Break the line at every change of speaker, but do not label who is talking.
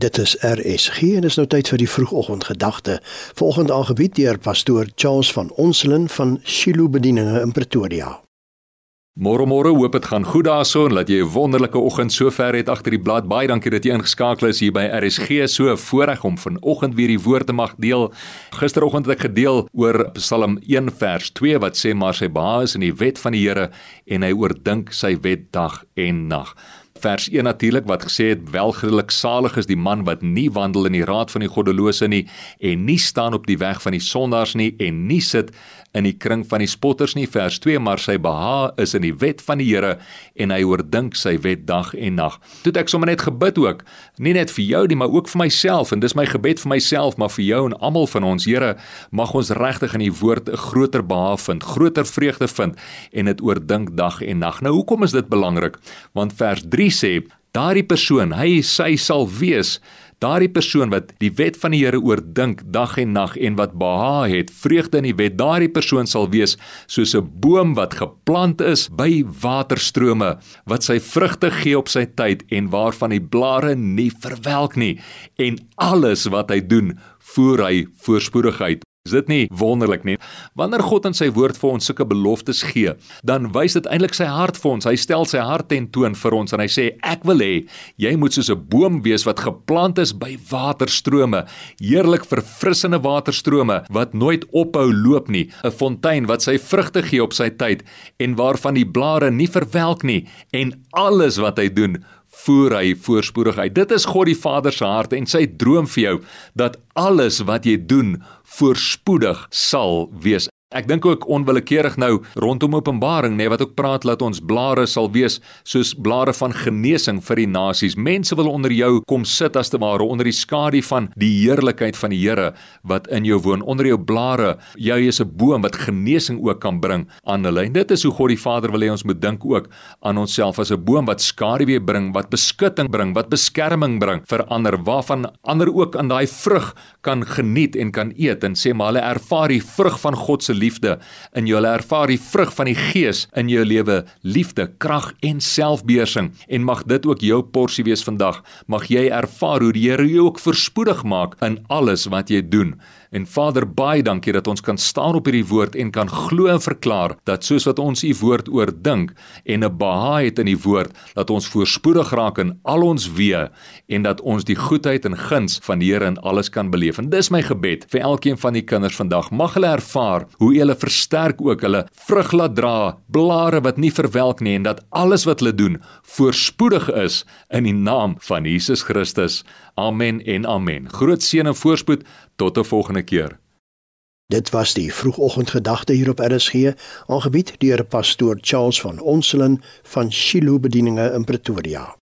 Dit is RSG en is nou tyd vir die vroegoggendgedagte. Volgende aangebied deur pastoor Charles van Onselen van Shiloh Bedieninge in Pretoria.
Môre môre, hoop dit gaan goed daarso en dat jy 'n wonderlike oggend sover het agter die blad. Baie dankie dat jy ingeskakel is hier by RSG. So voorreg om vanoggend weer die woord te mag deel. Gisteroggend het ek gedeel oor Psalm 1 vers 2 wat sê maar sy behaag is in die wet van die Here en hy oordink sy wet dag en nag vers 1 natuurlik wat gesê het welgelukkig salig is die man wat nie wandel in die raad van die goddelose nie en nie staan op die weg van die sondaars nie en nie sit in die kring van die spotters nie vers 2 maar sy behaag is in die wet van die Here en hy oordink sy wet dag en nag. Toe ek sommer net gebid ook, nie net vir jou nie, maar ook vir myself en dis my gebed vir myself, maar vir jou en almal van ons. Here, mag ons regtig in die woord 'n groter behaag vind, groter vreugde vind en dit oordink dag en nag. Nou hoekom is dit belangrik? Want vers 3 sê daardie persoon, hy sy sal wees Daardie persoon wat die wet van die Here oordink dag en nag en wat behaag het, vreugde in die wet, daardie persoon sal wees soos 'n boom wat geplant is by waterstrome, wat sy vrugte gee op sy tyd en waarvan die blare nie verwelk nie en alles wat hy doen, voer hy voorspoedigheid. Is dit nie wonderlik nie? Wanneer God in sy woord vir ons sulke beloftes gee, dan wys dit eintlik sy hart vir ons. Hy stel sy hart ten toon vir ons en hy sê ek wil hê jy moet soos 'n boom wees wat geplant is by waterstrome, heerlik verfrissende waterstrome wat nooit ophou loop nie, 'n fontein wat sy vrugte gee op sy tyd en waarvan die blare nie verwelk nie en alles wat hy doen voer hy voorspoedig uit. Dit is God die Vader se hart en sy droom vir jou dat alles wat jy doen voorspoedig sal wees. Ek dink ook onwillekeurig nou rondom Openbaring nê nee, wat ook praat dat ons blare sal wees soos blare van genesing vir die nasies. Mense wil onder jou kom sit as te ware onder die skadu van die heerlikheid van die Here wat in jou woon. Onder jou blare, jy is 'n boom wat genesing ook kan bring aan hulle. En dit is hoe God die Vader wil hê ons moet dink ook aan onsself as 'n boom wat skaduwee bring, wat beskutting bring, wat beskerming bring vir ander waarvan ander ook aan daai vrug kan geniet en kan eet en sê maar hulle ervaar die vrug van God se liefde. In jou ervaar die vrug van die gees in jou lewe liefde krag en selfbeheersing. En mag dit ook jou porsie wees vandag. Mag jy ervaar hoe die Here jou ook voorspoedig maak in alles wat jy doen En Vader, baie dankie dat ons kan staan op hierdie woord en kan glo en verklaar dat soos wat ons u woord oordink en 'n behaag het in die woord, dat ons voorspoedig raak in al ons weë en dat ons die goedheid en guns van die Here in alles kan beleef. En dis my gebed vir elkeen van die kinders vandag. Mag hulle ervaar hoe hulle versterk ook hulle vrug laat dra, blare wat nie verwelk nie en dat alles wat hulle doen voorspoedig is in die naam van Jesus Christus. Amen en amen. Groot seën en voorspoed tot 'n volgende keer.
Dit was die vroegoggendgedagte hier op RSG, aangebied deur pastoor Charles van Onselen van Shiloh Bedieninge in Pretoria.